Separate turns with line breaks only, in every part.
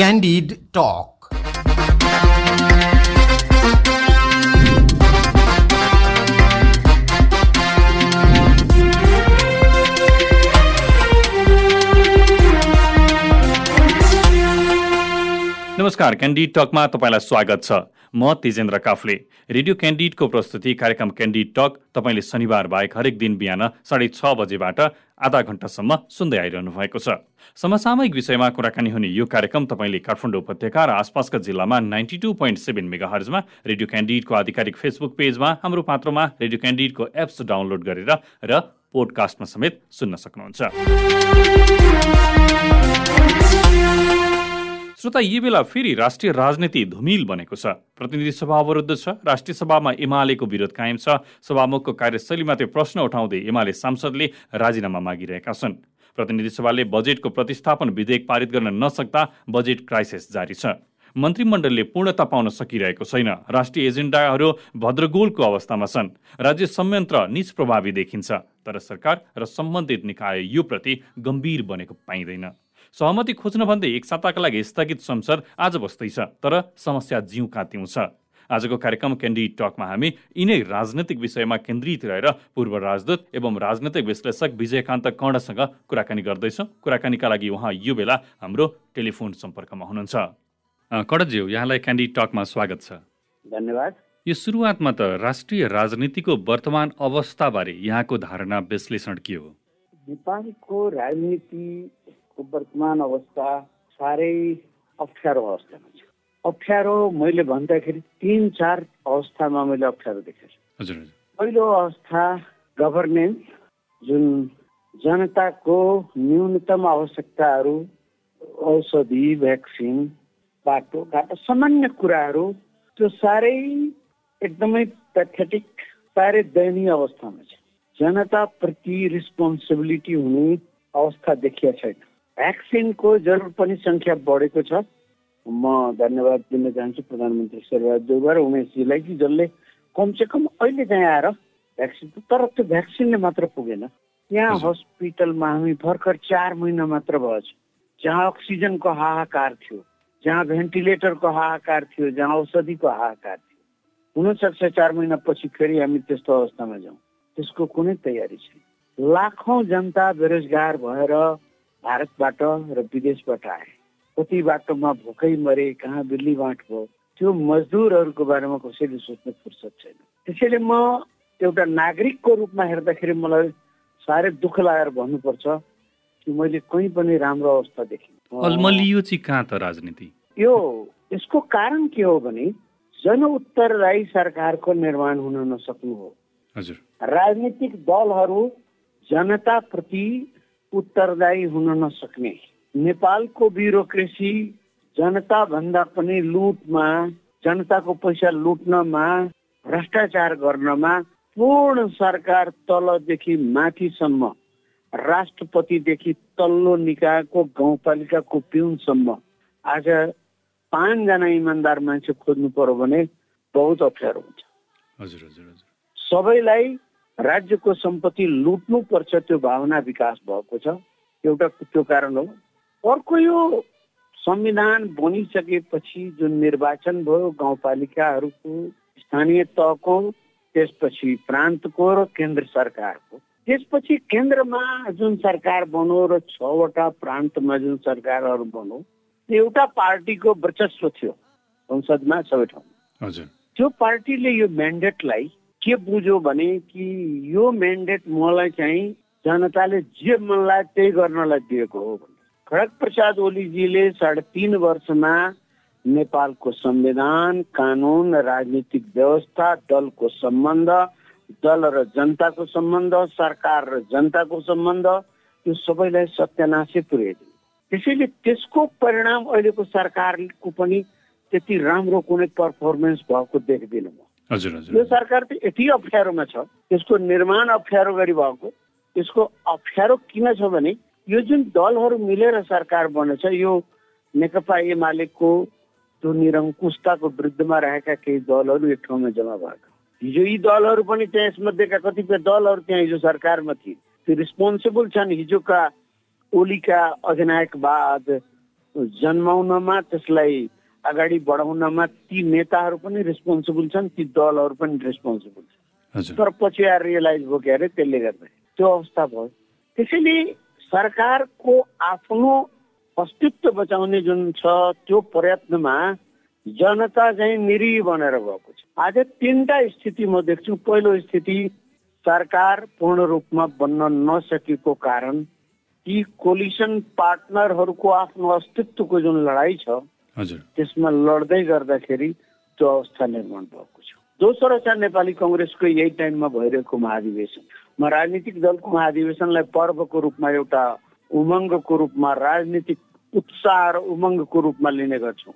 Candid Talk.
नमस्कार candid टकमा तपाईँलाई स्वागत छ म तेजेन्द्र काफले। रेडियो क्यान्डिडको प्रस्तुति कार्यक्रम क्यान्डिड टक तपाईँले शनिबार बाहेक हरेक दिन बिहान साढे छ बजेबाट आधा घन्टासम्म सुन्दै आइरहनु भएको छ। समसामयिक विषयमा कुराकानी हुने यो कार्यक्रम तपाईँले काठमाडौँ उपत्यका र आसपासका जिल्लामा ninety two point seven mega हर्जमा radio क्यान्डिडको आधिकारिक फेसबुक पेजमा हाम्रो पात्रमा रेडियो क्यान्डिडको एप्स डाउनलोड गरेर र पोडकास्टमा समेत सुन्न सक्नुहुन्छ। श्रोता यी बेला फेरि राष्ट्रिय राजनीति धुमिल बनेको छ। प्रतिनिधि सभा अवरुद्ध छ राष्ट्रिय सभामा एमालेको विरोध कायम छ। सभामुखको कार्यशैलीमाथि प्रश्न उठाउँदै एमाले सांसदले राजीनामा मागिरहेका छन्। प्रतिनिधि सभाले बजेटको प्रतिस्थापन विधेयक पारित गर्न नसक्दा बजेट क्राइसिस जारी छ। मन्त्रीमण्डलले पूर्णता पाउन सकिरहेको छैन। राष्ट्रिय एजेन्डाहरू भद्रगोलको अवस्थामा छन्। राज्य संयन्त्र निज प्रभावी देखिन्छ। तर सरकार र सम्बन्धित निकाय यो प्रति गम्भीर बनेको पाइँदैन। सहमति खोज्न भन्दै एक साताका लागि स्थगित संसद आज बस्दैछ तर समस्या जिउ कात्यौँ छ। आजको कार्यक्रम क्यान्डी टकमा हामी यिनै राजनैतिक विषयमा केन्द्रित रहेर पूर्व राजदूत एवं राजनैतिक विश्लेषक विजयकान्त कर्णसँग कुराकानी गर्दैछौँ। कुराकानीका लागि उहाँ यो बेला हाम्रो टेलिफोन सम्पर्कमा हुनुहुन्छ। कडज्यू यहाँलाई क्यान्डी टकमा स्वागत छ।
धन्यवाद।
यो सुरुवातमा त राष्ट्रिय राजनीतिको वर्तमान अवस्थाबारे यहाँको धारणा विश्लेषण के हो?
नेपालको राजनीति वर्तमान अवस्था साह्रै अप्ठ्यारो अवस्थामा छ। अप्ठ्यारो मैले भन्दाखेरि तिन चार अवस्थामा मैले अप्ठ्यारो देखेँ
हजुर
पहिलो अवस्था गभर्नेन्स जुन जनताको न्यूनतम आवश्यकताहरू औषधि भ्याक्सिन बाटोघाटो सामान्य कुराहरू त्यो साह्रै एकदमै पेथेटिक साह्रै दयनीय अवस्थामा छ। जनताप्रति रिस्पोन्सिबिलिटी हुने अवस्था देखिया छैन। भ्याक्सिनको जरुर पनि सङ्ख्या बढेको छ। म धन्यवाद दिन चाहन्छु प्रधानमन्त्री शेरबहादुर देउवा र उमेशजीलाई कि जसले कमसेकम अहिले चाहिँ आएर भ्याक्सिन तर त्यो भ्याक्सिनले मात्र पुगेन। यहाँ हस्पिटलमा हामी भर्खर चार महिना मात्र भएछ। जहाँ अक्सिजनको हाहाकार थियो जहाँ भेन्टिलेटरको हाहाकार थियो जहाँ औषधिको हाहाकार थियो। हुनसक्छ चार महिनापछि फेरि हामी त्यस्तो अवस्थामा जाउँ। त्यसको कुनै तयारी छैन। लाखौँ जनता बेरोजगार भएर भारतबाट र विदेशबाट आए। कति बाटोमा भोकै मरे कहाँ बिल्ली बाँट भयो त्यो मजदुरहरूको बारेमा कसैले सोच्ने फुर्सद छैन। त्यसैले म एउटा नागरिकको रूपमा हेर्दाखेरि मलाई साह्रै दुःख लागेर भन्नुपर्छ कि मैले कहीँ पनि राम्रो अवस्था
त राजनीति?
यो यसको कारण के हो भने जनउत्तरदायी सरकारको निर्माण हुन नसक्नु हो।
हजुर।
राजनीतिक दलहरू जनताप्रति उत्तरदायी हुन नसक्ने। नेपालको ब्युरोक्रेसी जनता भन्दा पनि लुटमा जनताको पैसा लुट्नमा भ्रष्टाचार गर्नमा पूर्ण सरकार तलदेखि माथिसम्म राष्ट्रपतिदेखि तल्लो निकायको गाउँपालिकाको पिउनसम्म। आज पाँचजना इमान्दार मान्छे खोज्नु पर्यो भने बहुत अप्ठ्यारो हुन्छ।
हजुर हजुर हजुर।
सबैलाई राज्यको सम्पत्ति लुट्नुपर्छ त्यो भावना विकास भएको छ। एउटा त्यो कारण हो। अर्को यो संविधान बनिसकेपछि जुन निर्वाचन भयो गाउँपालिकाहरूको स्थानीय तहको त्यसपछि प्रान्तको र केन्द्र सरकारको। त्यसपछि केन्द्रमा जुन सरकार बनो र छवटा प्रान्तमा जुन सरकारहरू बनो एउटा पार्टीको वर्चस्व थियो संसदमा सबै ठाउँमा। त्यो पार्टीले यो म्यान्डेटलाई के बुझ्यो भने कि यो म्यान्डेट मलाई चाहिँ जनताले जे मनलाई त्यही गर्नलाई दिएको हो भने खडक प्रसाद ओलीजीले साढे तिन वर्षमा नेपालको संविधान कानुन राजनीतिक व्यवस्था दलको सम्बन्ध दल र जनताको सम्बन्ध सरकार र जनताको सम्बन्ध त्यो सबैलाई सत्यानाशै पुर्याइदियो। त्यसैले त्यसको परिणाम अहिलेको सरकारको पनि त्यति राम्रो कुनै पर्फर्मेन्स भएको देख्दिनँ म।
हजुर हजुर
यो सरकार त यति अप्ठ्यारोमा छ त्यसको निर्माण अप्ठ्यारो गरी भएको त्यसको अप्ठ्यारो किन छ भने यो जुन दलहरू मिलेर सरकार बनेछ यो नेकपा एमालेको त्यो निरङ्कुशताको विरुद्धमा रहेका केही दलहरू एक ठाउँमा जम्मा भएका। हिजो यी दलहरू पनि त्यहाँ यसमध्येका कतिपय दलहरू त्यहाँ हिजो सरकारमा थिए। त्यो रिस्पोन्सिबल छन् हिजोका ओलीका अधिनायकवाद जन्माउनमा त्यसलाई अगाडि बढाउनमा ती नेताहरू पनि रेस्पोन्सिबल छन् ती दलहरू पनि रेस्पोन्सिबल छन्। तर पछि आएर रियलाइज भयो के अरे त्यसले गर्दा। त्यो अवस्था भयो। त्यसैले सरकारको आफ्नो अस्तित्व बचाउने जुन छ त्यो प्रयत्नमा जनता चाहिँ निरी बनेर गएको छ। आज तिनवटा स्थिति म देख्छु। पहिलो स्थिति सरकार पूर्ण रूपमा बन्न नसकेको कारण ती कोलिसन पार्टनरहरूको आफ्नो अस्तित्वको जुन लडाइँ छ त्यसमा लड्दै गर्दाखेरि त्यो अवस्था निर्माण भएको छ। दोस्रो छ नेपाली कङ्ग्रेसको यही टाइममा भइरहेको महाधिवेशन। म राजनीतिक दलको महाधिवेशनलाई पर्वको रूपमा एउटा उमङ्गको रूपमा राजनीतिक उत्साह र उमङ्गको रूपमा लिने गर्छौँ।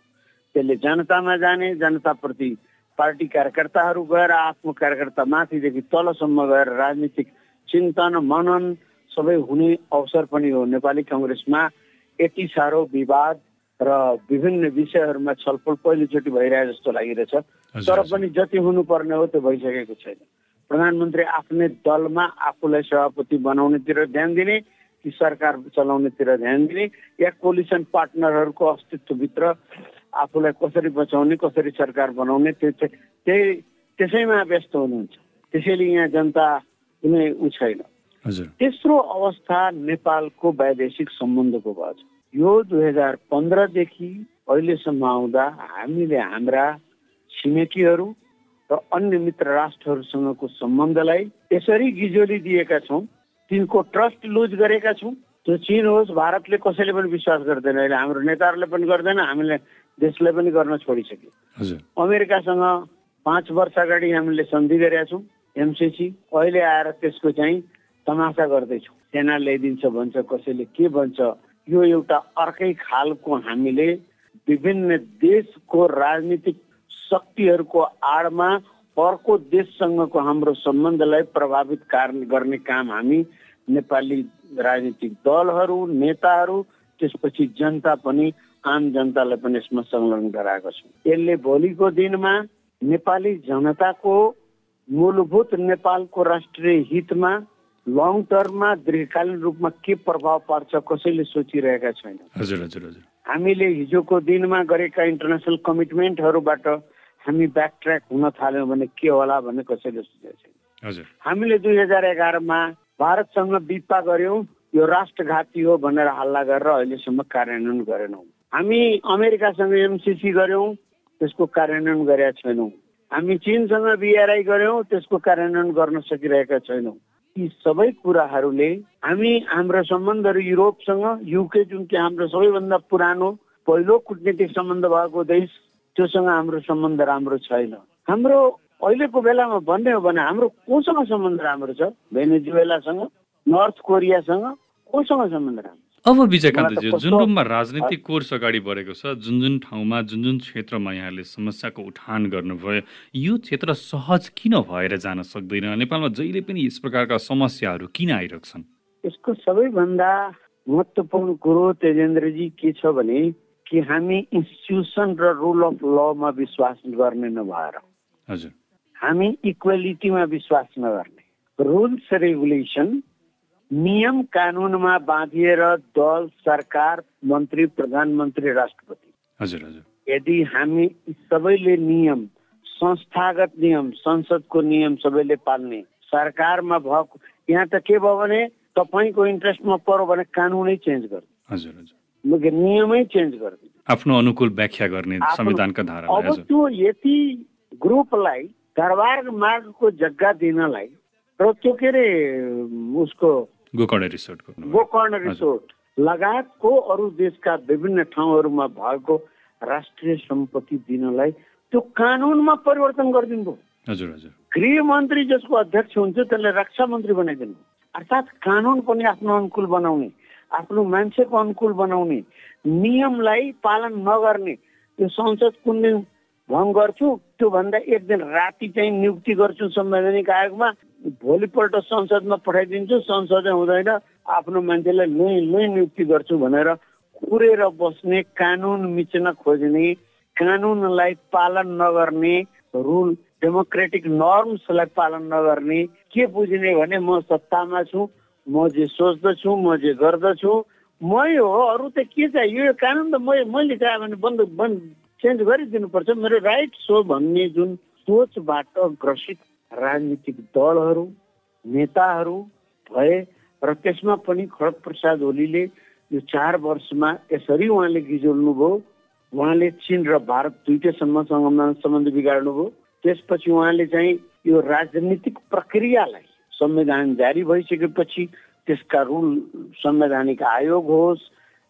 त्यसले जनतामा जाने जनताप्रति पार्टी कार्यकर्ताहरू गएर आफ्नो कार्यकर्ता माथिदेखि तलसम्म गएर राजनीतिक चिन्तन मनन सबै हुने अवसर पनि हो। नेपाली कङ्ग्रेसमा यति साह्रो विवाद र विभिन्न विषयहरूमा छलफल पहिलोचोटि भइरहेको जस्तो लागिरहेछ। तर। पनि जति हुनुपर्ने हो त्यो भइसकेको छैन। प्रधानमन्त्री आफ्नै दलमा आफूलाई सभापति बनाउनेतिर ध्यान दिने कि सरकार चलाउनेतिर ध्यान दिने या कोलिसन पार्टनरहरूको अस्तित्वभित्र आफूलाई कसरी बचाउने कसरी सरकार बनाउने त्यो त्यही त्यसैमा व्यस्त हुनुहुन्छ। त्यसैले यहाँ जनता कुनै ऊ छैन। तेस्रो अवस्था नेपालको वैदेशिक सम्बन्धको भयो छ यो दुई हजार पन्ध्रदेखि अहिलेसम्म आउँदा हामीले हाम्रा छिमेकीहरू र अन्य मित्र राष्ट्रहरूसँगको सम्बन्धलाई यसरी गिजोली दिएका छौँ। तिनको ट्रस्ट लुज गरेका छौँ। त्यो चिन होस् भारतले कसैले पनि विश्वास गर्दैन। अहिले हाम्रो नेताहरूले पनि गर्दैन हामीले देशलाई पनि गर्न छोडिसक्यो अमेरिकासँग पाँच वर्ष अगाडि हामीले सन्धि गरेका छौँ एमसिसी अहिले आएर त्यसको चाहिँ तमासा गर्दैछौँ। सेना ल्याइदिन्छ भन्छ कसैले के भन्छ यो एउटा अर्कै खालको हामीले विभिन्न देशको राजनीतिक शक्तिहरूको आडमा अर्को देशसँगको हाम्रो सम्बन्धलाई प्रभावित कारण गर्ने काम हामी नेपाली राजनीतिक दलहरू नेताहरू त्यसपछि जनता पनि आम जनतालाई पनि यसमा संलग्न गराएको छौँ। यसले भोलिको दिनमा नेपाली जनताको मूलभूत नेपालको राष्ट्रिय हितमा लङ टर्ममा दीर्घकालीन रूपमा के प्रभाव पार्छ कसैले सोचिरहेका छैन
हजुर हजुर हजुर।
हामीले हिजोको दिनमा गरेका इन्टरनेसनल कमिटमेन्टहरूबाट हामी ब्याक ट्र्याक हुन थाल्यौँ भने के होला भन्ने कसैले सोचेको छैन।
हजुर।
हामीले दुई हजार एघारमा भारतसँग बिपा गऱ्यौँ यो राष्ट्रघाती हो भनेर हल्ला गरेर अहिलेसम्म कार्यान्वयन गरेनौँ। हामी अमेरिकासँग एमसिसी गऱ्यौँ त्यसको कार्यान्वयन गरेका छैनौँ। हामी चिनसँग बिआरआई गऱ्यौँ त्यसको कार्यान्वयन गर्न सकिरहेका छैनौँ। यी सबै कुराहरूले हामी हाम्रो सम्बन्धहरू युरोपसँग युके जुन कि हाम्रो सबैभन्दा पुरानो पहिलो कुटनीतिक सम्बन्ध भएको देश त्योसँग हाम्रो सम्बन्ध राम्रो छैन। हाम्रो अहिलेको बेलामा भन्ने हो भने हाम्रो कोसँग सम्बन्ध राम्रो छ? भेनेजुएलासँग नर्थ कोरियासँग कोसँग सम्बन्ध राम्रो
अब विजयकान्तजी
मलाई त
जुन रूपमा राजनीतिक कोर्स अगाडि बढेको छ जुन जुन ठाउँमा जुन जुन क्षेत्रमा यहाँले समस्याको उठान गर्नुभयो यो क्षेत्र सहज किन भएर जान सक्दैन? नेपालमा जहिले पनि यस प्रकारका समस्याहरू किन आइरहेछन्?
यसको सबैभन्दा महत्त्वपूर्ण कुरो तेजेन्द्रजी के छ भने कि हामी इन्स्टिट्युसन र रुल अफ लमा विश्वास गर्ने नभएर।
हजुर।
हामी इक्वेलिटीमा विश्वास नगर्ने। रुल्स रेगुलेसन नियम कानुनमा बाँधिएर दल सरकार मन्त्री प्रधानमन्त्री राष्ट्रपति।
हजुर हजुर।
यदि हामी सबैले नियम संस्थागत नियम संसदको नियम सबैले पाल्ने सरकारमा भएको यहाँ त के भयो भने तपाईँको इन्ट्रेस्टमा पर्यो भने कानुनै चेन्ज गर्नु
हजुर
नियमै चेन्ज गरिदिनु
आफ्नो अनुकूल व्याख्या गर्ने संविधानका धारालाई
अब त्यो यति ग्रुपलाई दरबार मार्गको जग्गा दिनलाई र त्यो के अरे उसको
गोकर्ण रिसोर्टको
गोकर्ण रिसोर्ट। लगायतको अरू देशका विभिन्न ठाउँहरूमा भएको राष्ट्रिय सम्पत्ति दिनलाई त्यो कानुनमा परिवर्तन गरिदिनु भयो।
हजुर हजुर।
गृह मन्त्री जसको अध्यक्ष हुन्छ त्यसलाई रक्षा मन्त्री बनाइदिनु अर्थात् कानुन पनि आफ्नो अनुकूल बनाउने आफ्नो मान्छेको अनुकूल बनाउने नियमलाई पालन नगर्ने त्यो संसद कुन दिन भङ्ग गर्छु त्योभन्दा एक दिन राति चाहिँ नियुक्ति गर्छु संवैधानिक आयोगमा। भोलिपल्ट संसदमा पठाइदिन्छु संसदै हुँदैन आफ्नो मान्छेलाई लुई लुई नियुक्ति गर्छु भनेर कुरेर बस्ने कानुन मिच्न खोज्ने कानुनलाई पालन नगर्ने रुल डेमोक्रेटिक नर्म्सलाई पालन नगर्ने के बुझ्ने भने म सत्तामा छु म जे सोच्दछु म जे गर्दछु मै हो अरू त के चाहियो यो कानुन त मै मैले चाहे भने बन्द बन्द चेन्ज गरिदिनुपर्छ। मेरो राइट्स हो भन्ने जुन सोचबाट ग्रसित राजनीतिक दलहरू नेताहरू भए र त्यसमा पनि खडग प्रसाद ओलीले यो चार वर्षमा यसरी उहाँले गिजोल्नुभयो। उहाँले चिन र भारत दुइटैसम्म सम्बन्ध बिगाड्नुभयो त्यसपछि उहाँले चाहिँ यो राजनीतिक प्रक्रियालाई संविधान जारी भइसकेपछि त्यसका रुल संवैधानिक आयोग होस्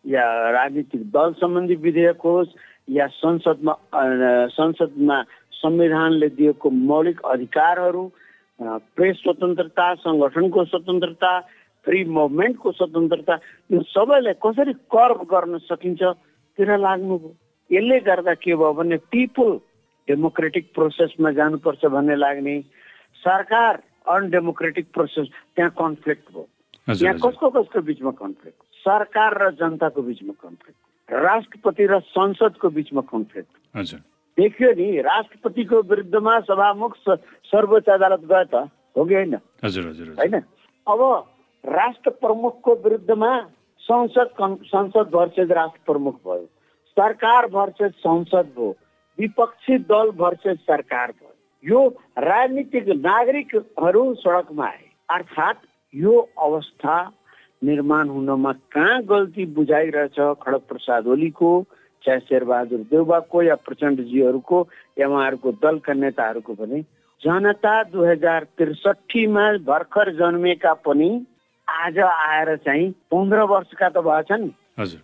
या राजनीतिक दल सम्बन्धी विधेयक होस् या संसदमा संसदमा संविधानले दिएको मौलिक अधिकारहरू प्रेस स्वतन्त्रता सङ्गठनको स्वतन्त्रता फ्री मुभमेन्टको स्वतन्त्रता यो सबैलाई कसरी कर्व गर्न सकिन्छ तिर लाग्नुभयो। यसले गर्दा के भयो भने पिपुल डेमोक्रेटिक प्रोसेसमा जानुपर्छ भन्ने लाग्ने। सरकार अनडेमोक्रेटिक प्रोसेस त्यहाँ कन्फ्लिक्ट भयो। त्यहाँ कसको कसको बिचमा कन्फ्लिक्ट? सरकार र जनताको बिचमा कन्फ्लिक्ट। राष्ट्रपति र संसदको बिचमा कन्फ्लिक्ट। देखियो नि राष्ट्रपतिको विरुद्धमा सभामुख सर्वोच्च अदालत गयो त हो कि होइन? होइन? अब राष्ट्र प्रमुखको विरुद्धमा संसद संसद भर्सेज राष्ट्र प्रमुख भयो। सरकार भर्सेज संसद भयो। विपक्षी दल भर्सेज सरकार भयो। यो राजनीतिक नागरिकहरू सडकमा आए। अर्थात् यो अवस्था निर्माण हुनमा कहाँ गल्ती बुझाइरहेछ खडग प्रसाद ओलीको चाहे शेरबहादुर देउबाको या प्रचण्डजीहरूको या उहाँहरूको दलका नेताहरूको पनि। जनता दुई हजार त्रिसठीमा भर्खर जन्मेका पनि आज आएर चाहिँ पन्ध्र वर्षका त भएछन्। नि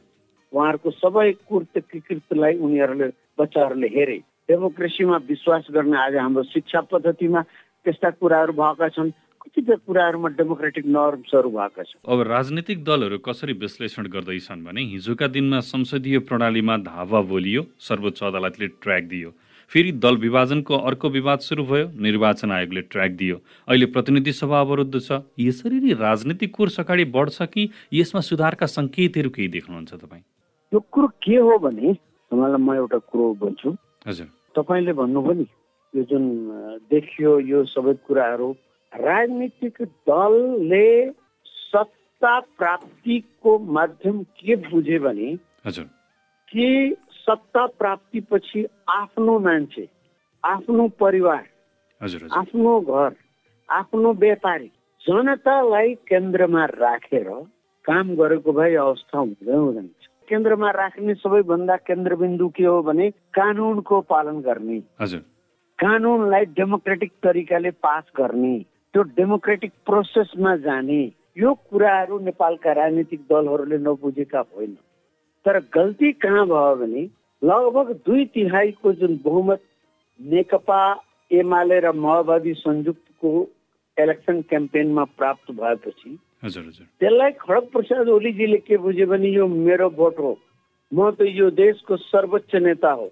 उहाँहरूको सबै कुर्त कृतलाई उनीहरूले बच्चाहरूले हेरे। डेमोक्रेसीमा विश्वास गर्ने आज हाम्रो शिक्षा पद्धतिमा त्यस्ता कुराहरू भएका छन्। कतिपय कुराहरूमा डेमोक्रेटिक नर्म्सहरू भएका छन्
अब राजनीतिक दलहरू कसरी विश्लेषण गर्दैछन् भने हिजोका दिनमा संसदीय प्रणालीमा धावा बोलियो सर्वोच्च अदालतले ट्र्याक दियो। फेरि दल विभाजनको अर्को विवाद सुरु भयो निर्वाचन आयोगले ट्र्याक दियो। अहिले प्रतिनिधि सभा अवरुद्ध छ। यसरी नै राजनीतिक कोर्स अगाडि बढ्छ कि यसमा सुधारका सङ्केतहरू केही देख्नुहुन्छ तपाईँ?
यो कुरो के हो भने तपाईँलाई म एउटा कुरो भन्छु।
हजुर।
तपाईँले भन्नुभयो नि यो जुन देखियो यो सबै कुराहरू राजनीतिक दलले सत्ता प्राप्तिको माध्यम के बुझे भने कि सत्ता प्राप्तिपछि आफ्नो मान्छे आफ्नो परिवार आफ्नो घर आफ्नो व्यापारी जनतालाई केन्द्रमा राखेर काम गरेको भए अवस्था हुँदै हुँदैन। केन्द्रमा राख्ने सबैभन्दा केन्द्रबिन्दु के हो भने कानुनको पालन गर्ने।
हजुर।
कानुनलाई डेमोक्रेटिक तरिकाले पास गर्ने। त्यो डेमोक्रेटिक प्रोसेसमा जाने यो कुराहरू नेपालका राजनीतिक दलहरूले नबुझेका होइन। तर गल्ती कहाँ भयो भने लगभग दुई तिहाईको जुन बहुमत नेकपा एमाले र माओवादी संयुक्तको इलेक्सन क्याम्पेनमा प्राप्त भएपछि त्यसलाई खडग प्रसाद ओलीजीले के बुझ्यो भने यो मेरो भोट हो। म त यो देशको सर्वोच्च नेता हो।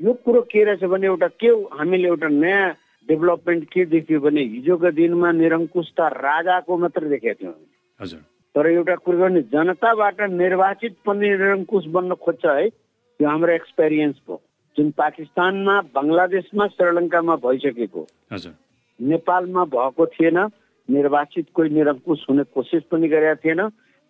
यो कुरो के रहेछ भने एउटा के हामीले एउटा नयाँ डेभलपमेन्ट के देखियो भने हिजोको दिनमा निरङ्कुशता राजाको मात्र देखेका थियौँ
हजुर।
तर एउटा कुरो गर्ने जनताबाट निर्वाचित पनि निरङ्कुश बन्न खोज्छ है यो हाम्रो एक्सपिरियन्स भयो जुन पाकिस्तानमा बङ्गलादेशमा श्रीलङ्कामा भइसकेको। नेपालमा भएको थिएन निर्वाचित कोही निरङ्कुश हुने कोसिस पनि गरेका थिएन।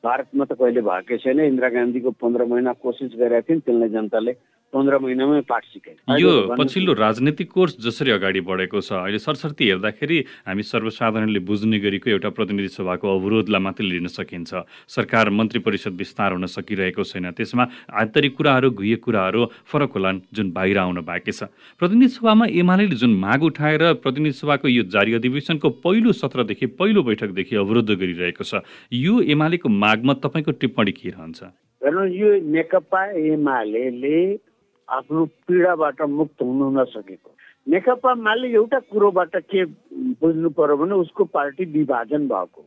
भारतमा त कहिले भएकै छैन। इन्दिरा गान्धीको पन्ध्र महिना कोसिस गरेका थिइन् त्यसलाई जनताले पन्ध्र महिनामै पाठ सिके
यो पछिल्लो राजनीतिक कोर्स जसरी अगाडि बढेको छ अहिले सरसर्ती हेर्दाखेरि हामी सर्वसाधारणले बुझ्ने गरेको एउटा प्रतिनिधि सभाको अवरोधलाई मात्रै लिन सकिन्छ। सरकार मन्त्री परिषद विस्तार हुन सकिरहेको छैन। त्यसमा आन्तरिक कुराहरू गुह्य कुराहरू फरक होलान् जुन बाहिर आउन बाँकी छ। प्रतिनिधि सभामा एमाले जुन माग उठाएर प्रतिनिधि सभाको यो जारी अधिवेशनको पहिलो सत्रदेखि पहिलो बैठकदेखि अवरुद्ध गरिरहेको छ यो एमालेको मागमा तपाईँको टिप्पणी के रहन्छ?
यो नेकपा एमाले आफ्नो पीडाबाट मुक्त हुन नसकेको। नेकपा माले एउटा कुरोबाट के बुझ्नु पर्यो भने उसको पार्टी विभाजन भएको।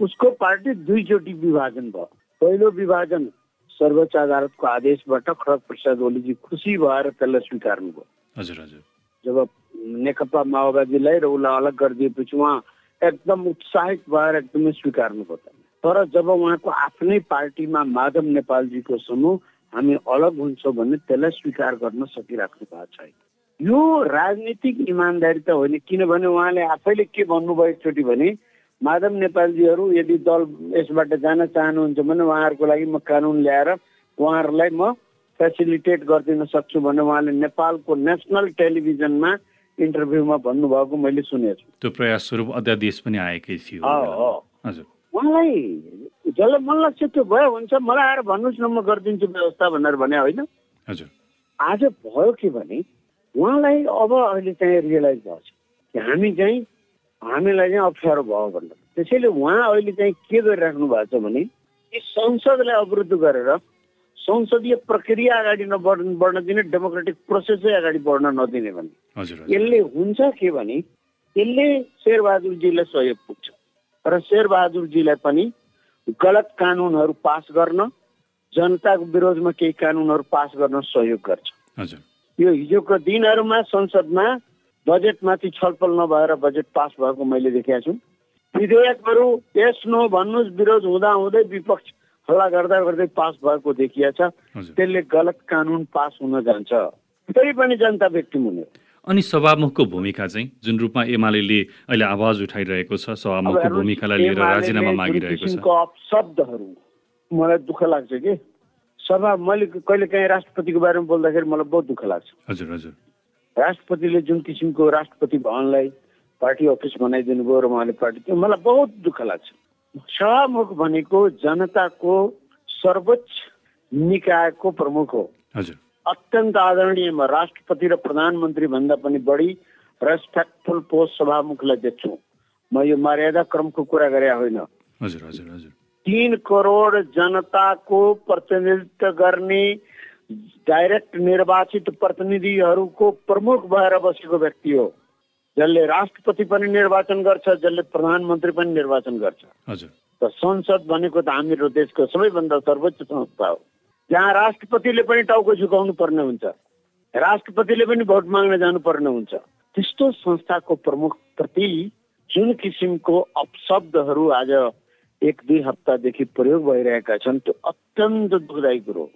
उसको पार्टी दुईचोटि विभाजन भयो। पहिलो विभाजन सर्वोच्च अदालतको आदेशबाट खडग प्रसाद ओलीजी खुसी भएर त्यसलाई स्वीकार्नुभयो
हजुर हजुर।
जब नेकपा माओवादीलाई र उसलाई अलग गरिदिएपछि उहाँ एकदम उत्साहित भएर एकदमै स्वीकार्नुभयो तर जब उहाँको आफ्नै पार्टीमा माधव नेपालजीको समूह हामी अलग हुन्छौँ भने त्यसलाई स्वीकार गर्न सकिराख्नु भएको छैन। यो राजनीतिक इमान्दारी त होइन किनभने उहाँले आफैले के भन्नुभयो एकचोटि भने माधव नेपालजीहरू यदि दल यसबाट जान चाहनुहुन्छ भने उहाँहरूको लागि म कानुन ल्याएर उहाँहरूलाई म फेसिलिटेट गरिदिन सक्छु भने उहाँले नेपालको नेसनल टेलिभिजनमा इन्टरभ्यूमा भन्नुभएको मैले सुनेको छु
त्यो प्रयास स्वरूप अध्यादेश पनि आएकै थियो।
उहाँलाई जसलाई मन लाग्छ त्यो भयो हुन्छ मलाई आएर भन्नुहोस् न म गरिदिन्छु व्यवस्था भनेर भने होइन।
हजुर।
आज भयो के भने उहाँलाई अब अहिले चाहिँ रियलाइज भएको छ कि हामी चाहिँ हामीलाई चाहिँ अप्ठ्यारो भयो भनेर। त्यसैले उहाँ अहिले चाहिँ के गरिराख्नु भएको छ भने कि संसदलाई अवरुद्ध गरेर संसदीय प्रक्रिया अगाडि नबढ्न बढ्न दिने डेमोक्रेटिक प्रोसेसै अगाडि बढ्न नदिने भने। यसले हुन्छ के भने यसले शेरबहादुरजीलाई सहयोग पुग्छ। र शेरबहादुरजीलाई पनि गलत कानुनहरू पास गर्न जनताको विरोधमा केही कानुनहरू पास गर्न सहयोग गर्छ। यो हिजोको दिनहरूमा संसदमा बजेटमाथि छलफल नभएर बजेट पास भएको मैले देखेको छु। विधेयकहरू यस नो भन्नुहोस् विरोध हुँदा हुँदै विपक्ष हल्ला गर्दा गर्दै पास भएको देखिया छ त्यसले गलत कानुन पास हुन जान्छ। फेरि पनि जनता व्यक्ति हुने।
अनि सभामुखको भूमिका चाहिँ जुन रूपमा एमाले अहिले आवाज उठाइरहेको छ सभामुखको भूमिकालाई लिएर राजीनामा
जुन
मागिरहेको छ।
अपशब्दहरू मलाई दुःख लाग्छ कि? सभा मैले कहिले काहीँ राष्ट्रपतिको बारेमा बोल्दाखेरि मलाई बहुत दुःख लाग्छ।
हजुर हजुर।
राष्ट्रपतिले जुन किसिमको राष्ट्रपति भवनलाई पार्टी अफिस बनाइदिनु भयो र उहाँले पार्टी त्यो मलाई बहुत दुःख लाग्छ। सभामुख भनेको जनताको सर्वोच्च निकायको प्रमुख हो।
हजुर।
अत्यन्त आदरणीय म राष्ट्रपति र प्रधानमन्त्री भन्दा पनि बढी रेस्पेक्टफुल पोस्ट सभामुखलाई देख्छु। म यो मर्यादा क्रमको कुरा गरे होइन।
हजुर हजुर हजुर।
तिन करोड जनताको प्रतिनिधित्व गर्ने डाइरेक्ट निर्वाचित प्रतिनिधिहरूको प्रमुख भएर बसेको व्यक्ति हो। जसले राष्ट्रपति पनि निर्वाचन गर्छ जसले प्रधानमन्त्री पनि निर्वाचन गर्छ।
हजुर।
त संसद भनेको त हाम्रो देशको सबैभन्दा सर्वोच्च संस्था हो। जहाँ राष्ट्रपतिले पनि टाउको झुकाउनु पर्ने हुन्छ राष्ट्रपतिले पनि भोट माग्न जानुपर्ने हुन्छ त्यस्तो संस्थाको प्रमुख प्रति जुन किसिमको अपशब्दहरू आज एक दुई हप्तादेखि प्रयोग भइरहेका छन् त्यो अत्यन्त दुःखदायी कुरो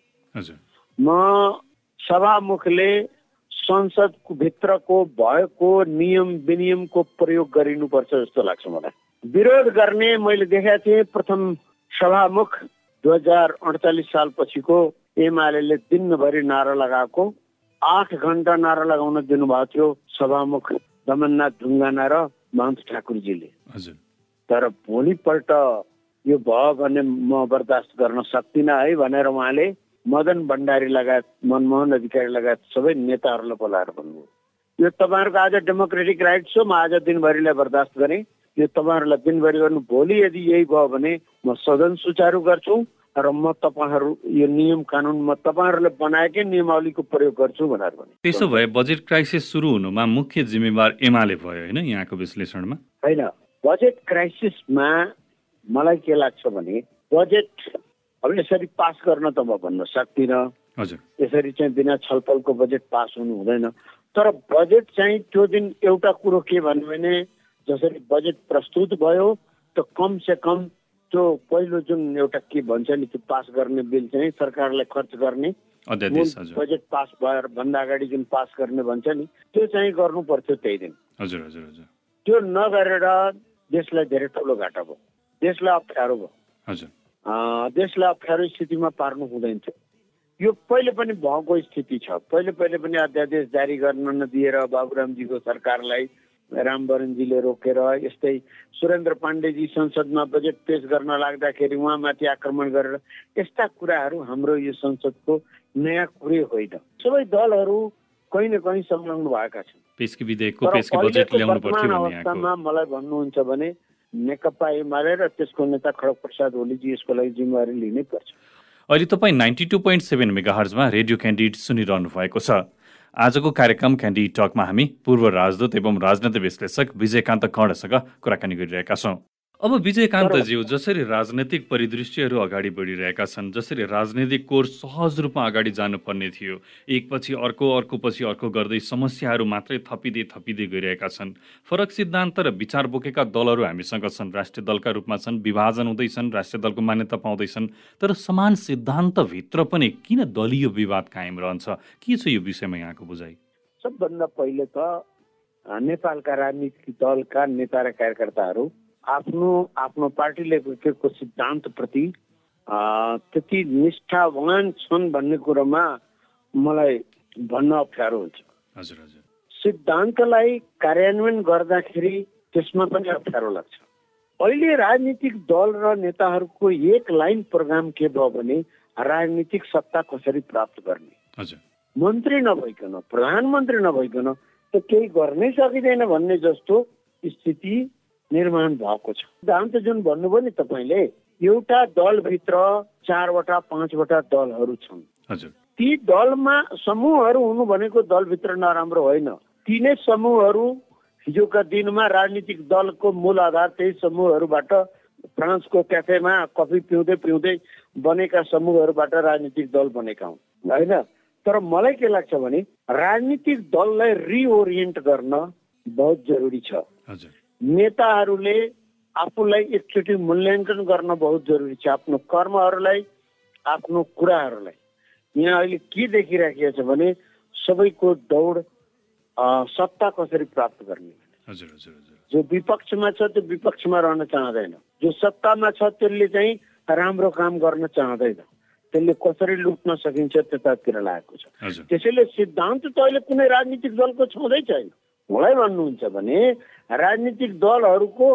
म सभामुखले संसदको भित्रको भएको नियम विनियमको प्रयोग गरिनुपर्छ जस्तो लाग्छ मलाई। विरोध गर्ने मैले देखेको थिएँ प्रथम सभामुख दुई हजार अडचालिस सालपछिको एमाले दिनभरि नारा लगाएको आठ घन्टा नारा लगाउन दिनुभएको थियो सभामुख दमननाथ ढुङ्गाना र महन्त ठाकुरजीले। तर भोलिपल्ट यो भयो भने म बर्दास्त गर्न सक्दिनँ है भनेर उहाँले मदन भण्डारी लगायत मनमोहन अधिकारी लगायत सबै नेताहरूलाई बोलाएर भन्नुभयो। यो तपाईँहरूको आज डेमोक्रेटिक राइट्स हो म आज दिनभरिलाई बर्दास्त गरेँ। यो तपाईँहरूलाई दिनभरि गर्नु भोलि यदि यही भयो भने म सदन सुचारू गर्छु र म तपाईँहरू यो नियम कानुन म तपाईँहरूले बनाएकै नियमावलीको प्रयोग गर्छु भनेर भने।
त्यसो भए बजेट क्राइसिस सुरु हुनुमा मुख्य जिम्मेवार एमाले भयो होइन यहाँको विश्लेषणमा?
होइन बजेट क्राइसिसमा मलाई के लाग्छ भने बजेट अब यसरी पास गर्न त म भन्न सक्दिनँ।
हजुर।
यसरी चाहिँ बिना छलफलको बजेट पास हुनु हुँदैन। तर बजेट चाहिँ त्यो दिन एउटा कुरो के भन्यो भने जसरी बजेट प्रस्तुत भयो त कम से कम त्यो पहिलो जुन एउटा के भन्छ नि त्यो पास गर्ने बिल चाहिँ सरकारलाई खर्च गर्ने बजेट पास भएर भन्दा अगाडि जुन पास गर्ने भन्छ नि त्यो चाहिँ गर्नु पर्थ्यो त्यही दिन।
हजुर हजुर हजुर।
त्यो नगरेर देशलाई धेरै ठुलो घाटा भयो। देशलाई अप्ठ्यारो भयो।
हजुर।
देशलाई अप्ठ्यारो स्थितिमा पार्नु हुँदैन थियो। यो पहिले पनि भएको स्थिति छ। पहिले पहिले पनि अध्यादेश जारी गर्न नदिएर बाबुरामजीको सरकारलाई रामवरणजीले रोकेर यस्तै सुरेन्द्र पाण्डेजी संसदमा बजेट पेश गर्न लाग्दाखेरि उहाँमाथि आक्रमण गरेर यस्ता कुराहरू हाम्रो यो संसदको नयाँ कुरै होइन। सबै दलहरू कहीँ न कहीँ संलग्न भएका छन्। अवस्थामा मलाई भन्नुहुन्छ भने नेकपा एमाले र त्यसको नेता खडग प्रसाद ओलीजी यसको लागि जिम्मेवारी लिनै पर्छ।
अहिले तपाईँ नाइन्टी टू पोइन्ट सेभेन मेगाहर्जमा रेडियो क्यान्डिडेट सुनिरहनु भएको छ। आजको कार्यक्रम क्यान्डिडेट टकमा हामी पूर्व राजदूत एवं राजनैतिक विश्लेषक विजयकान्त कर्णसँग कुराकानी गरिरहेका छौँ। अब विजयकान्तज्यू जसरी राजनैतिक परिदृश्यहरू अगाडि बढिरहेका छन् जसरी राजनैतिक कोर सहज रूपमा अगाडि जानुपर्ने थियो। एकपछि अर्को अर्को पछि अर्को गर्दै समस्याहरू मात्रै थपिँदै थपिँदै गइरहेका छन्। फरक सिद्धान्त र विचार बोकेका दलहरू हामीसँग छन्। राष्ट्रिय दलका रूपमा छन् विभाजन हुँदैछन् राष्ट्रिय दलको मान्यता पाउँदैछन्। तर समान सिद्धान्तभित्र पनि किन दलीय विवाद कायम रहन्छ? के छ यो विषयमा यहाँको बुझाइ?
सबभन्दा पहिले त नेपालका राजनीतिक दलका नेता र कार्यकर्ताहरू आफ्नो आफ्नो पार्टीले बोकेको सिद्धान्तप्रति त्यति निष्ठावान छन् भन्ने कुरोमा मलाई भन्न अप्ठ्यारो हुन्छ।
हजुर हजुर।
सिद्धान्तलाई कार्यान्वयन गर्दाखेरि त्यसमा पनि अप्ठ्यारो लाग्छ। अहिले राजनीतिक दल र नेताहरूको एक लाइन प्रोग्राम के भयो भने राजनीतिक सत्ता कसरी प्राप्त गर्ने? मन्त्री नभइकन प्रधानमन्त्री नभइकन त केही गर्नै सकिँदैन भन्ने जस्तो स्थिति निर्माण भएको छ। सिद्धान्त जुन भन्नुभयो नि तपाईँले एउटा दलभित्र चारवटा पाँचवटा दलहरू छन्। ती दलमा समूहहरू हुनु भनेको दलभित्र नराम्रो होइन। ती नै समूहहरू हिजोका दिनमा राजनीतिक दलको मूल आधार त्यही समूहहरूबाट फ्रान्सको क्याफेमा कफी पिउँदै पिउँदै बनेका समूहहरूबाट राजनीतिक दल बनेका हुन् होइन? तर मलाई के लाग्छ भने राजनीतिक दललाई रिओरिएन्ट गर्न बहुत जरुरी छ। नेताहरूले आफूलाई एकचोटि मूल्याङ्कन गर्न बहुत जरुरी छ आफ्नो कर्महरूलाई आफ्नो कुराहरूलाई। यहाँ अहिले के देखिराखेको छ भने सबैको दौड सत्ता कसरी प्राप्त गर्ने
हजुर हजुर हजुर।
जो विपक्षमा छ त्यो विपक्षमा रहन चाहँदैन। जो सत्तामा छ त्यसले चाहिँ राम्रो काम गर्न चाहँदैन। त्यसले कसरी लुट्न सकिन्छ त्यतातिर लागेको छ। त्यसैले सिद्धान्त त अहिले कुनै राजनीतिक दलको छँदै छैन मलाई भन्नुहुन्छ भने राजनीतिक दलहरूको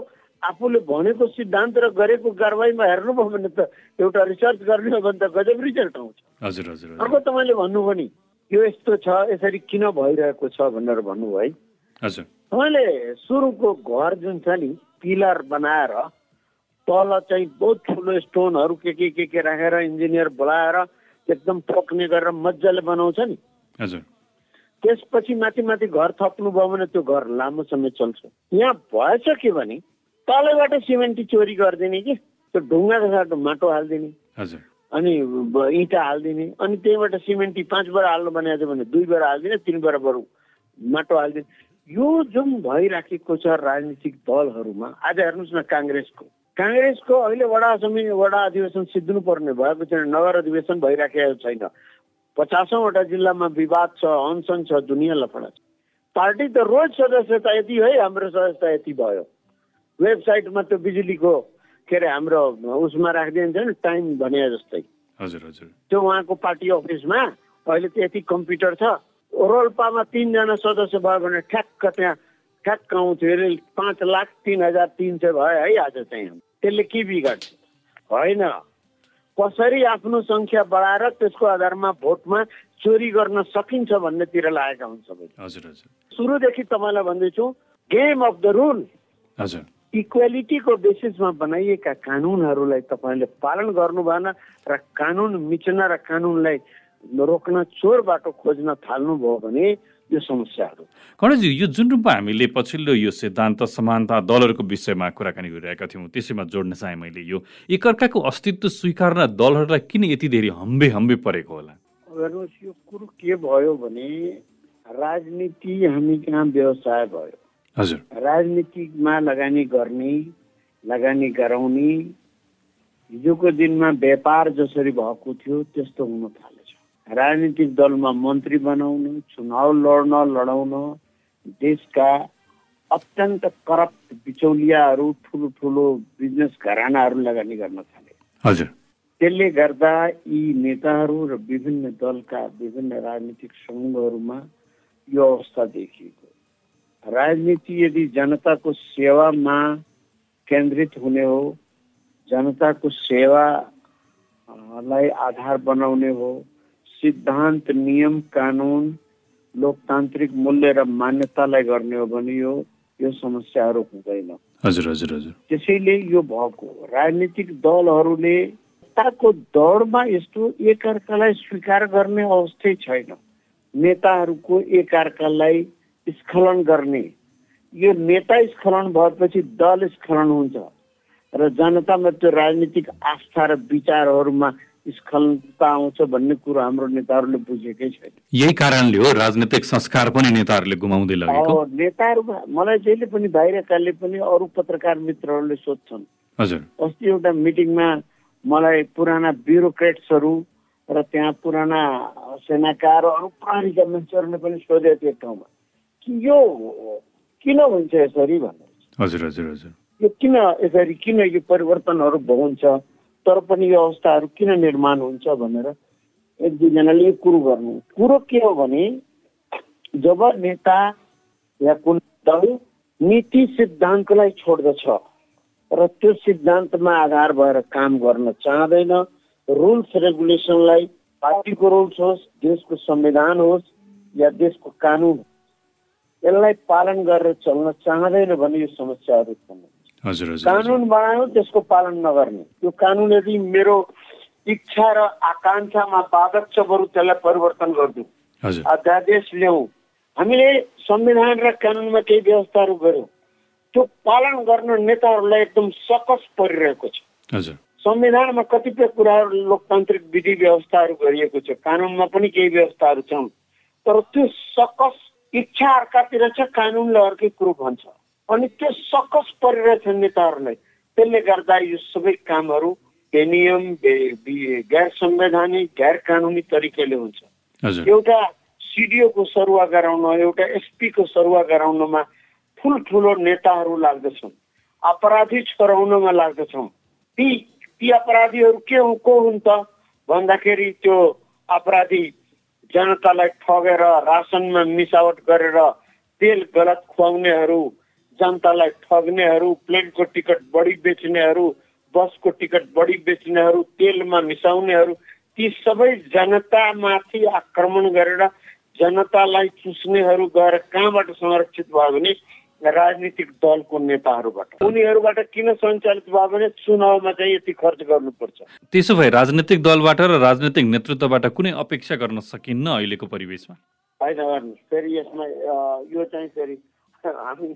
आफूले भनेको सिद्धान्त र गरेको कारवाहीमा हेर्नुभयो भने त एउटा रिसर्च गर्ने हो भने त गजब रिजल्ट आउँछ।
हजुर हजुर
अर्को तपाईँले भन्नुभयो नि यो यस्तो छ यसरी किन भइरहेको छ भनेर भन्नुभयो है।
हजुर।
तपाईँले सुरुको घर जुन छ नि पिलर बनाएर तल चाहिँ बहुत ठुलो स्टोनहरू के के के के राखेर इन्जिनियर बोलाएर एकदम पक्ने गरेर मजाले बनाउँछ नि।
हजुर।
त्यसपछि माथि माथि घर थप्नुभयो भने त्यो घर लामो समय चल्छ। यहाँ भएछ के भने तलैबाट सिमेन्टी चोरी गरिदिने कि त्यो ढुङ्गाको साटो माटो हालिदिने। अनि इँटा हालिदिने। अनि त्यहीबाट सिमेन्टी पाँच बेला हाल्नु भनेको छ भने दुई बेला हालिदिने तिन बेला बरु माटो हालिदिने। यो जुन भइराखेको छ राजनीतिक दलहरूमा आज हेर्नुहोस् न काङ्ग्रेसको। काङ्ग्रेसको अहिले वडा समिति वडा अधिवेशन सिद्धिनु पर्ने भएको छैन नगर अधिवेशन भइराखेको छैन। पचासौँवटा जिल्लामा विवाद छ अनसन छ दुनियाँ लफडा छ। पार्टी त रोज सदस्यता यति है हाम्रो सदस्यता यति भयो। वेबसाइटमा त्यो बिजुलीको के अरे हाम्रो उसमा राखिदिन्छ नि टाइम भने जस्तै।
हजुर हजुर।
त्यो उहाँको पार्टी अफिसमा अहिले त यति कम्प्युटर छ। रोल्पामा तिनजना सदस्य भयो भने ठ्याक्क त्यहाँ ठ्याक्क आउँथ्यो। अरे पाँच लाख तिन हजार तिन सय भयो है आज चाहिँ। त्यसले के बिगाड्छ होइन। कसरी आफ्नो सङ्ख्या बढाएर त्यसको आधारमा भोटमा चोरी गर्न सकिन्छ भन्नेतिर लागेका हुन् सबै।
हजुर हजुर।
सुरुदेखि तपाईँलाई भन्दैछु गेम अफ द रुल
हजुर।
इक्वेलिटीको बेसिसमा बनाइएका कानुनहरूलाई तपाईँले पालन गर्नु भएन र कानुन मिच्न र कानुनलाई रोक्न चोर बाटो खोज्न थाल्नुभयो भने यो समस्याहरू।
कणजी यो जुन रूपमा हामीले पछिल्लो यो सिद्धान्त समानता दलहरूको विषयमा कुराकानी गरिरहेका थियौँ त्यसैमा जोड्न चाहेँ मैले यो एकअर्काको अस्तित्व स्वीकार्न दलहरूलाई किन यति धेरै हम्बे हम्बे परेको होला?
हेर्नुहोस् यो कुरो के भयो भने राजनीति हामी कहाँ व्यवसाय भयो?
हजुर।
राजनीतिमा लगानी गर्ने लगानी गराउने हिजोको दिनमा व्यापार जसरी भएको थियो त्यस्तो हुन थालेछ राजनीतिक दलमा मन्त्री बनाउन चुनाव लड्न लडाउन देशका अत्यन्त करप्ट बिचौलियाहरू ठुलो ठुलो बिजनेस घरानाहरू लगानी गर्न थाले।
हजुर।
त्यसले गर्दा यी नेताहरू र विभिन्न दलका विभिन्न राजनीतिक समूहहरूमा यो अवस्था देखिएको। राजनीति यदि जनताको सेवामा केन्द्रित हुने हो जनताको सेवालाई आधार बनाउने हो सिद्धान्त नियम कानुन लोकतान्त्रिक मूल्य र मान्यतालाई गर्ने हो भने यो यो समस्याहरू हुँदैन।
हजुर हजुर हजुर।
त्यसैले यो भएको। राजनीतिक दलहरूले सत्ताको दौडमा यस्तो एकअर्कालाई स्वीकार गर्ने अवस्थै छैन। नेताहरूको एकअर्कालाई स्खलन गर्ने। यो नेता स्खलन भएपछि दल स्खलन हुन्छ। र जनतामा त्यो राजनीतिक आस्था र विचारहरूमा स्खलनता आउँछ भन्ने कुरो हाम्रो नेताहरूले बुझेकै छैन।
यही कारणले हो राजनीतिक संस्कार पनि नेताहरूले गुमाउँदै लगेको।
अब नेताहरूमा मलाई जहिले पनि बाहिरकाले पनि अरू पत्रकार मित्रहरूले सोध्छन्।
हजुर।
अस्ति एउटा मिटिङमा मलाई पुराना ब्युरोक्रेट्सहरू र त्यहाँ पुराना सेनाकार अरू प्रहरीका मान्छेहरूले पनि सोधेको थियो ठाउँमा। कि यो किन हुन्छ यसरी भनेर
हजुर हजुर हजुर।
यो किन यसरी किन यो परिवर्तनहरू हुन्छ तर पनि यो अवस्थाहरू किन निर्माण हुन्छ भनेर एक दुईजनाले यो कुरो गर्नु। कुरो के हो भने जब नेता या कुनै दल नीति सिद्धान्तलाई छोड्दछ र त्यो सिद्धान्तमा आधार भएर काम गर्न चाहँदैन रुल्स रेगुलेसनलाई पार्टीको रुल्स होस् देशको संविधान होस् या देशको कानुन यसलाई पालन गरेर चल्न चाहँदैन भने यो समस्याहरू
हजुर
कानुन बनायो त्यसको पालन नगर्ने। त्यो कानुन यदि मेरो इच्छा र आकाङ्क्षामा बाधक छ बरु त्यसलाई परिवर्तन गरिदिउँ। अध्यादेश ल्याउँ। हामीले संविधान र कानुनमा केही व्यवस्थाहरू गर्यौँ। त्यो पालन गर्न नेताहरूलाई एकदम सकस परिरहेको छ। संविधानमा कतिपय कुराहरू लोकतान्त्रिक विधि व्यवस्थाहरू गरिएको छ। कानुनमा पनि केही व्यवस्थाहरू छन्। तर त्यो सकस इच्छा अर्कातिर छ कानुनले अर्कै कुरो भन्छ। अनि त्यो सकस परिरहेछ नेताहरूलाई। त्यसले गर्दा यो सबै कामहरू बेनियम गैर संवैधानिक गैर कानुनी तरिकाले हुन्छ। एउटा सिडिओको सरुवा गराउन एउटा एसपीको सरुवा गराउनमा ठुल्ठुलो नेताहरू लाग्दछन्। अपराधी छोराउनमा लाग्दछौँ ती ती अपराधीहरू के हुन् को हुन् त? भन्दाखेरि त्यो अपराधी जनतालाई ठगेर रासनमा मिसावट गरेर तेल गलत खुवाउनेहरू जनतालाई ठग्नेहरू प्लेनको टिकट बढी बेच्नेहरू बसको टिकट बढी बेच्नेहरू तेलमा मिसाउनेहरू ती सबै जनतामाथि आक्रमण गरेर जनतालाई चुस्नेहरू गएर कहाँबाट संरक्षित भयो भने राजनीतिक दलको नेताहरूबाट? उनीहरूबाट किन सञ्चालित भयो भने चुनावमा चाहिँ यति खर्च गर्नुपर्छ।
त्यसो भए राजनैतिक दलबाट र राजनैतिक नेतृत्वबाट कुनै अपेक्षा गर्न सकिन्न अहिलेको परिवेशमा?
होइन फेरि यसमा यो चाहिँ फेरि हामी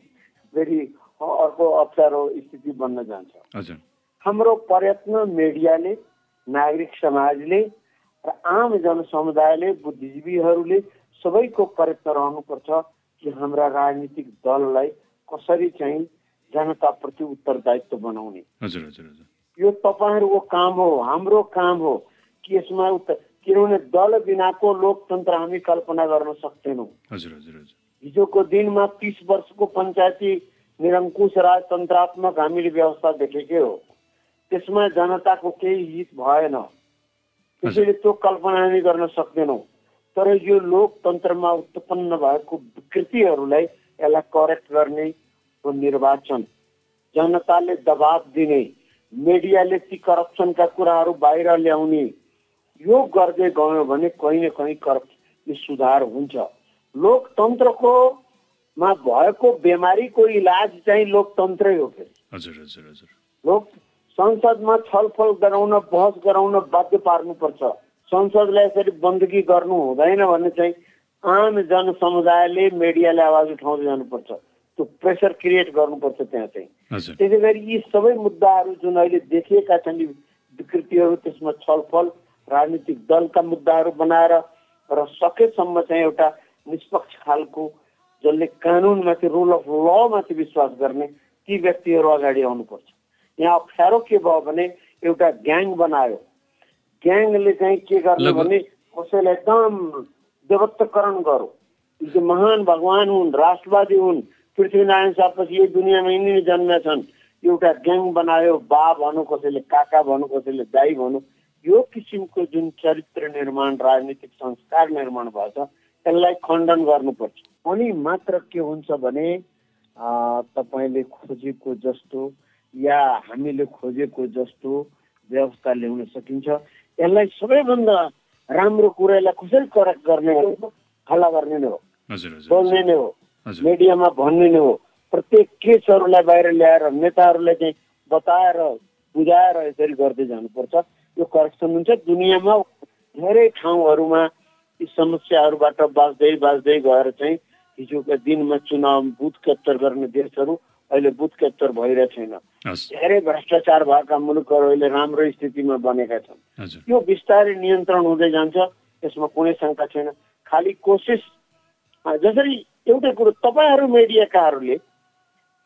फेरि अर्को अप्ठ्यारो स्थिति बन्न जान्छ।
हजुर।
हाम्रो प्रयत्न मिडियाले नागरिक समाजले र आम जनसमुदायले बुद्धिजीवीहरूले सबैको प्रयत्न रहनुपर्छ कि हाम्रा राजनीतिक दललाई कसरी चाहिँ जनताप्रति उत्तरदायित्व बनाउने।
हजुर हजुर हजुर।
यो तपाईँहरूको काम हो हाम्रो काम हो कि यसमा उत्तर किनभने दल बिनाको लोकतन्त्र हामी कल्पना गर्न सक्दैनौँ।
हजुर हजुर हजुर।
हिजोको दिनमा तिस वर्षको पञ्चायती निरङ्कुश राजतन्त्रात्मक हामीले व्यवस्था देखेकै हो। त्यसमा जनताको केही हित भएन। त्यसैले त्यो कल्पना हामी गर्न सक्दैनौँ। तर यो लोकतन्त्रमा उत्पन्न भएको विकृतिहरूलाई यसलाई करेक्ट गर्ने निर्वाचन। जनताले दबाब दिने मिडियाले ती करप्सनका कुराहरू बाहिर ल्याउने यो गर्दै गयो भने कहीँ न कहीँ करप यो सुधार हुन्छ। लोकतन्त्रको मा भएको बिमारीको इलाज चाहिँ लोकतन्त्रै हो फेरि।
हजुर हजुर हजुर।
लोक संसदमा छलफल गराउन बहस गराउन बाध्य पार्नुपर्छ। संसदलाई यसरी बन्दगी गर्नु हुँदैन भन्ने चाहिँ आम जनसमुदायले मिडियाले आवाज उठाउँदै जानुपर्छ। त्यो प्रेसर क्रिएट गर्नुपर्छ त्यहाँ चाहिँ। त्यसै गरी यी सबै मुद्दाहरू जुन अहिले देखिएका छन् यी विकृतिहरू त्यसमा छलफल राजनीतिक दलका मुद्दाहरू बनाएर र सकेसम्म चाहिँ एउटा निष्पक्ष खालको जसले कानुनमाथि रुल अफ लमाथि विश्वास गर्ने ती व्यक्तिहरू अगाडि आउनुपर्छ। यहाँ अप्ठ्यारो के भयो भने एउटा ग्याङ बनायो। ग्याङले चाहिँ के गर्ने भने कसैलाई एकदम देवत्वकरण गरो यी चाहिँ महान भगवान हुन् राष्ट्रवादी हुन् पृथ्वीनारायण शाहपछि यही दुनियाँमा यिनी जन्मेका छन् एउटा ग्याङ बनायो बा भनौँ कसैले काका भनौँ कसैले दाई भनौँ। यो किसिमको जुन चरित्र निर्माण राजनीतिक संस्कार निर्माण भएको छ त्यसलाई खण्डन गर्नुपर्छ। अनि मात्र के हुन्छ भने अ, तपाईँले खोजेको जस्तो या हामीले खोजेको जस्तो व्यवस्था ल्याउन सकिन्छ। यसलाई सबैभन्दा राम्रो कुरा यसलाई कसरी करेक्ट गर्ने हो? हल्ला गर्ने नै हो।
हजुर हजुर
बोल्ने नै हो। मिडियामा भन्ने नै हो। प्रत्येक केसहरूलाई बाहिर ल्याएर नेताहरूलाई चाहिँ बताएर बुझाएर यसरी गर्दै जानुपर्छ। यो करेक्सन हुन्छ। दुनियाँमा धेरै ठाउँहरूमा यी समस्याहरूबाट बाँच्दै बाँच्दै गएर चाहिँ हिजोका दिनमा चुनाव बुथ क्याप्चर गर्ने देशहरू अहिले बुथ क्याप्चर भइरहेको छैन धेरै भ्रष्टाचार भएका मुलुकहरू अहिले राम्रो स्थितिमा बनेका छन् यो बिस्तारै नियन्त्रण हुँदै जान्छ यसमा कुनै शङ्का छैन खालि कोसिस जसरी एउटै कुरो तपाईँहरू मिडियाकाहरूले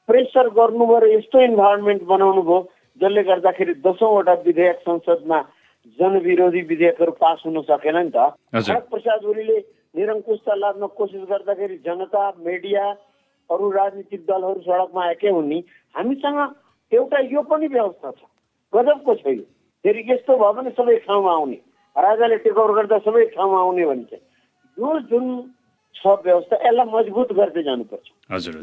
प्रेसर गर्नुभयो र यस्तो इन्भाइरोमेन्ट बनाउनु भयो जसले गर्दाखेरि दसौँवटा विधेयक संसदमा जनविरोधी विधेयकहरू पास हुन सकेन नि त। खड्ग प्रसाद ओलीले निरङ्कुशता लाद्न कोसिस गर्दाखेरि जनता मिडिया अरू राजनीतिक दलहरू सडकमा आएकै हुन् नि। हामीसँग एउटा यो पनि व्यवस्था छ। गजबको छ यो फेरि यस्तो भयो भने सबै ठाउँमा आउने। राजाले टेकओभर गर्दा सबै ठाउँमा आउने भन्छ यो जुन छ व्यवस्था यसलाई मजबुत गर्दै जानुपर्छ।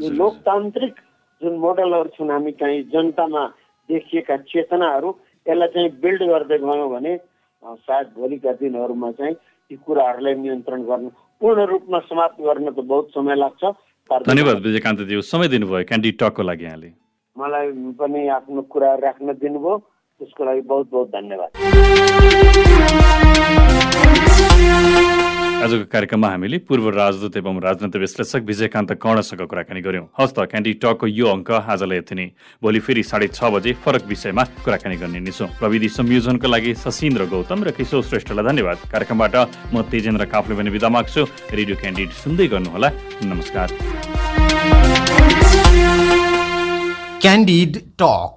यो लोकतान्त्रिक जुन मोडलहरू छन् हामी चाहिँ जनतामा देखिएका चेतनाहरू यसलाई चाहिँ बिल्ड गर्दै गयौँ भने सायद भोलिका दिनहरूमा चाहिँ ती कुराहरूलाई नियन्त्रण गर्न पूर्ण रूपमा समाप्त गर्न त बहुत समय लाग्छ।
धन्यवाद विजयकान्तज्यू समय दिनुभयो क्यान्डिड टकको लागि यहाँले।
मलाई पनि आफ्नो कुराहरू राख्न दिनुभयो त्यसको लागि बहुत बहुत धन्यवाद।
आजको कार्यक्रममा हामीले पूर्व राजदूत एवं राजनीति विश्लेषक विजयकान्त कर्णसँग कुराकानी गर्यौं हस्त क्यान्डी टकको यो अङ्क आजलाई यति नै भोलि फेरि साढे छ बजे फरक विषयमा कुराकानी गर्ने नै छौँ प्रविधि संयोजनको लागि सशिन्द्र गौतम र किशोर श्रेष्ठलाई धन्यवाद। कार्यक्रमबाट म तेजेन्द्र काफले पनि विदा माग्छु। रेडियो क्यान्डिड सुन्दै गर्नुहोला। नमस्कार।
Candid Talk.